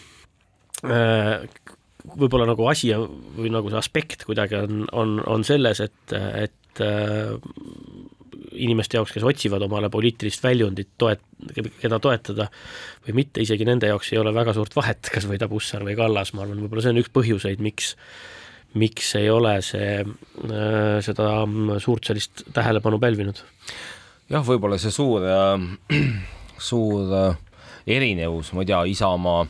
võib-olla nagu asi või nagu see aspekt kuidagi on, on, on selles, et, et äh, inimeste jaoks, kes otsivad omale poliitilist väljundit, toet-, keda toetada või mitte, isegi nende jaoks ei ole väga suurt vahet, kas võidab Hussar või Kallas, ma arvan, võib-olla see on üks põhjuseid, miks miks ei ole see, äh, seda suurt sellist tähelepanu pälvinud? jah, võib-olla see suur äh,, suur erinevus, ma ei tea, Isamaa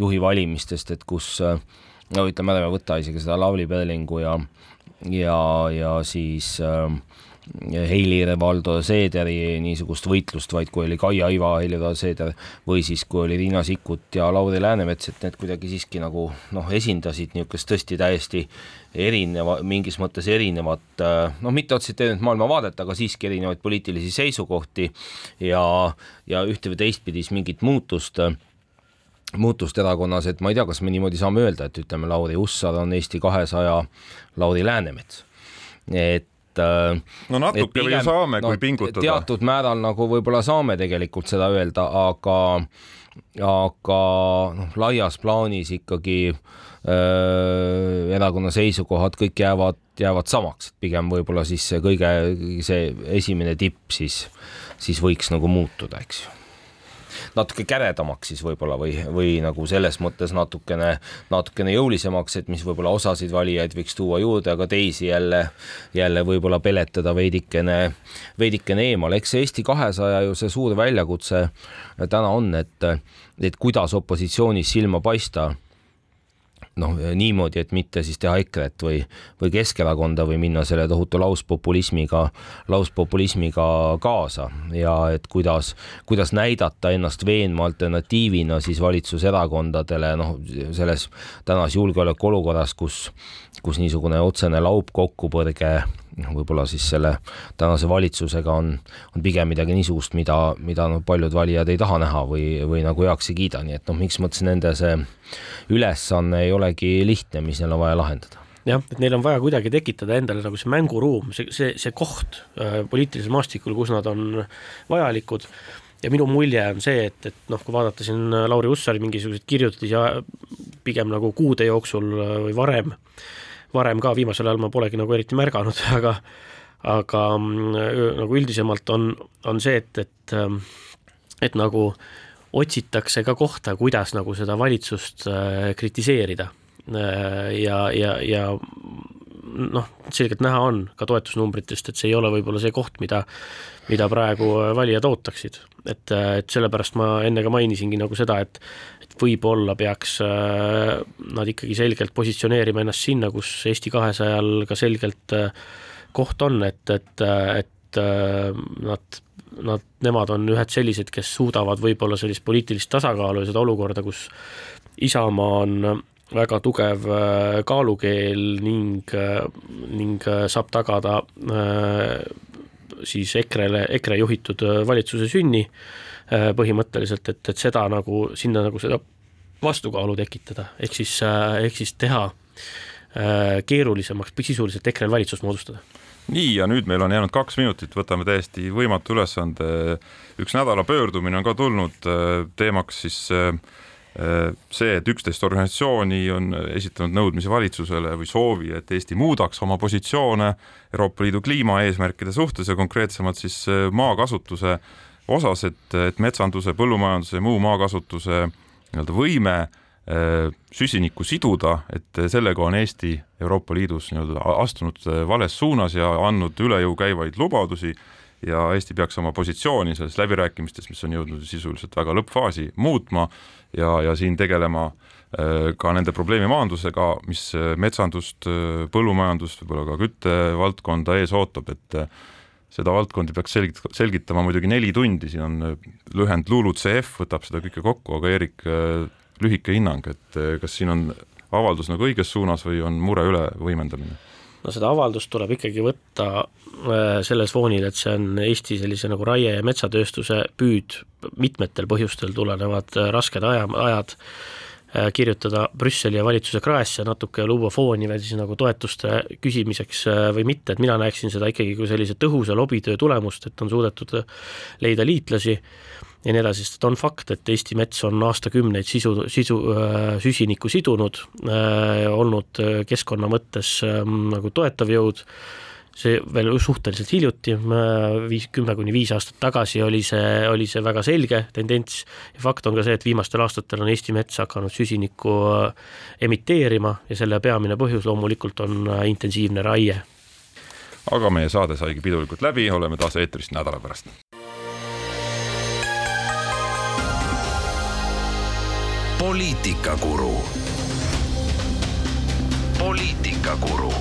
juhi valimistest, et kus no ütleme, ärme võta isegi seda Lavly Perlingu ja, ja, ja siis äh, Heili-Valdo Seederi niisugust võitlust, vaid kui oli Kaia Iva, Heili-Valdo Seeder või siis kui oli Riina Sikkut ja Lauri Läänemets, et need kuidagi siiski nagu noh, esindasid niisugust tõesti täiesti erineva, mingis mõttes erinevat noh, mitte otseselt erinevat maailmavaadet, aga siiski erinevaid poliitilisi seisukohti ja, ja ühte või teistpidi siis mingit muutust muutust erakonnas, et ma ei tea, kas me niimoodi saame öelda, et ütleme, Lauri Hussar on Eesti kahesaja Lauri Läänemets. et et no natuke pigem, ju saame no,, kui pingutada. teatud määral nagu võib-olla saame tegelikult seda öelda, aga aga noh, laias plaanis ikkagi äh, erakonna seisukohad kõik jäävad, jäävad samaks, et pigem võib-olla siis see kõige, see esimene tipp siis, siis võiks nagu muutuda, eks ju natuke käredamaks siis võib-olla või, või nagu selles mõttes natukene, natukene jõulisemaks, et mis võib-olla osasid valijaid võiks tuua juurde, aga teisi jälle, jälle võib-olla peletada veidikene, veidikene eemal. eks see Eesti kahesaja ju see suur väljakutse täna on, et, et kuidas opositsioonis silma paista noh, niimoodi, et mitte siis teha EKRE-t või, või Keskerakonda või minna selle tohutu lauspopulismiga, lauspopulismiga kaasa. Ja et kuidas, kuidas näidata ennast veenva alternatiivina siis valitsuserakondadele, noh, selles tänases julgeolekuolukorras, kus, kus niisugune otsene laupkokkupõrge võib-olla siis selle tänase valitsusega on, on pigem midagi niisugust, mida, mida noh, paljud valijad ei taha näha või, või nagu heaks ei kiida, nii et noh, miks mõttes nende see ülesanne ei olegi lihtne, mis neil on vaja lahendada? Jah, et neil on vaja kuidagi tekitada endale nagu see mänguruum, see, see, see koht äh, poliitilisel maastikul, kus nad on vajalikud. Ja minu mulje on see, et, et noh, kui vaadata siin Lauri Hussari mingisuguseid kirjutisi pigem nagu kuude jooksul äh, või varem äh,, varem ka, viimasel ajal ma polegi nagu eriti märganud, aga aga mm, nagu üldisemalt on, on see, et, et ähm, et nagu otsitakse ka kohta, kuidas nagu seda valitsust äh, kritiseerida. Äh, ja, ja, ja noh, selgelt näha on ka toetusnumbritest, et see ei ole võib-olla see koht, mida, mida praegu valijad ootaksid. et, et sellepärast ma enne ka mainisingi nagu seda, et, võib-olla peaks äh, nad ikkagi selgelt positsioneerima ennast sinna, kus Eesti kahesajal ka selgelt äh, koht on, et, et, et äh, nad, nad, nemad on ühed sellised, kes suudavad võib-olla sellist poliitilist tasakaalu ja seda olukorda, kus Isamaa on väga tugev kaalukeel ning, ning saab tagada siis EKRE-le, EKRE juhitud valitsuse sünni Äh, põhimõtteliselt, et, et seda nagu, sinna nagu seda vastukaalu tekitada, ehk siis, äh, ehk siis teha äh, keerulisemaks sisuliselt EKRE-l valitsust moodustada. Nii, ja nüüd meil on jäänud kaks minutit, võtame täiesti võimatu ülesande. üks nädala pöördumine on ka tulnud teemaks siis see, et üksteist organisatsiooni on esitanud nõudmisi valitsusele või soovi, et Eesti muudaks oma positsioone Euroopa Liidu kliimaeesmärkide suhtes ja konkreetsemalt siis maakasutuse osas, et, et metsanduse, põllumajanduse ja muu maakasutuse nii-öelda võime äh, süsinikku siduda, et sellega on Eesti Euroopa Liidus nii-öelda astunud äh, vales suunas ja andnud üle jõu käivaid lubadusi ja Eesti peaks oma positsiooni selles läbirääkimistes, mis on jõudnud sisuliselt väga lõppfaasi, muutma ja, ja siin tegelema äh, ka nende probleemi maandusega, mis metsandust, põllumajandust, võib-olla ka küttevaldkonda ees ootab, et seda valdkondi peaks selgit-, selgitama muidugi neli tundi, siin on äh, lühend LULUCF võtab seda kõike kokku, aga Erik, äh, lühike hinnang, et äh, kas siin on avaldus nagu õiges suunas või on mure üle võimendamine? No seda avaldust tuleb ikkagi võtta selles foonil, et see on Eesti sellise nagu raie- ja metsatööstuse püüd mitmetel põhjustel tulenevad rasked aja, ajad Äh, kirjutada Brüsseli ja valitsuse kraesse, natuke luua fooni veel siis nagu toetuste küsimiseks äh, või mitte, et mina näeksin seda ikkagi kui sellise tõhusa lobitöö tulemust, et on suudetud leida liitlasi ja nii edasi, sest on fakt, et Eesti mets on aastakümneid sisu, sisu, süsinikku sidunud, olnud keskkonna mõttes nagu toetav jõud see veel suhteliselt hiljuti, viis, kümme kuni viis aastat tagasi oli see, oli see väga selge tendents ja fakt on ka see, et viimastel aastatel on Eesti mets hakanud süsinikku äh, emiteerima ja selle peamine põhjus loomulikult on äh, intensiivne raie. aga meie saade saigi pidulikult läbi, oleme taas eetris nädala pärast. Poliitikakuru poliitikakuru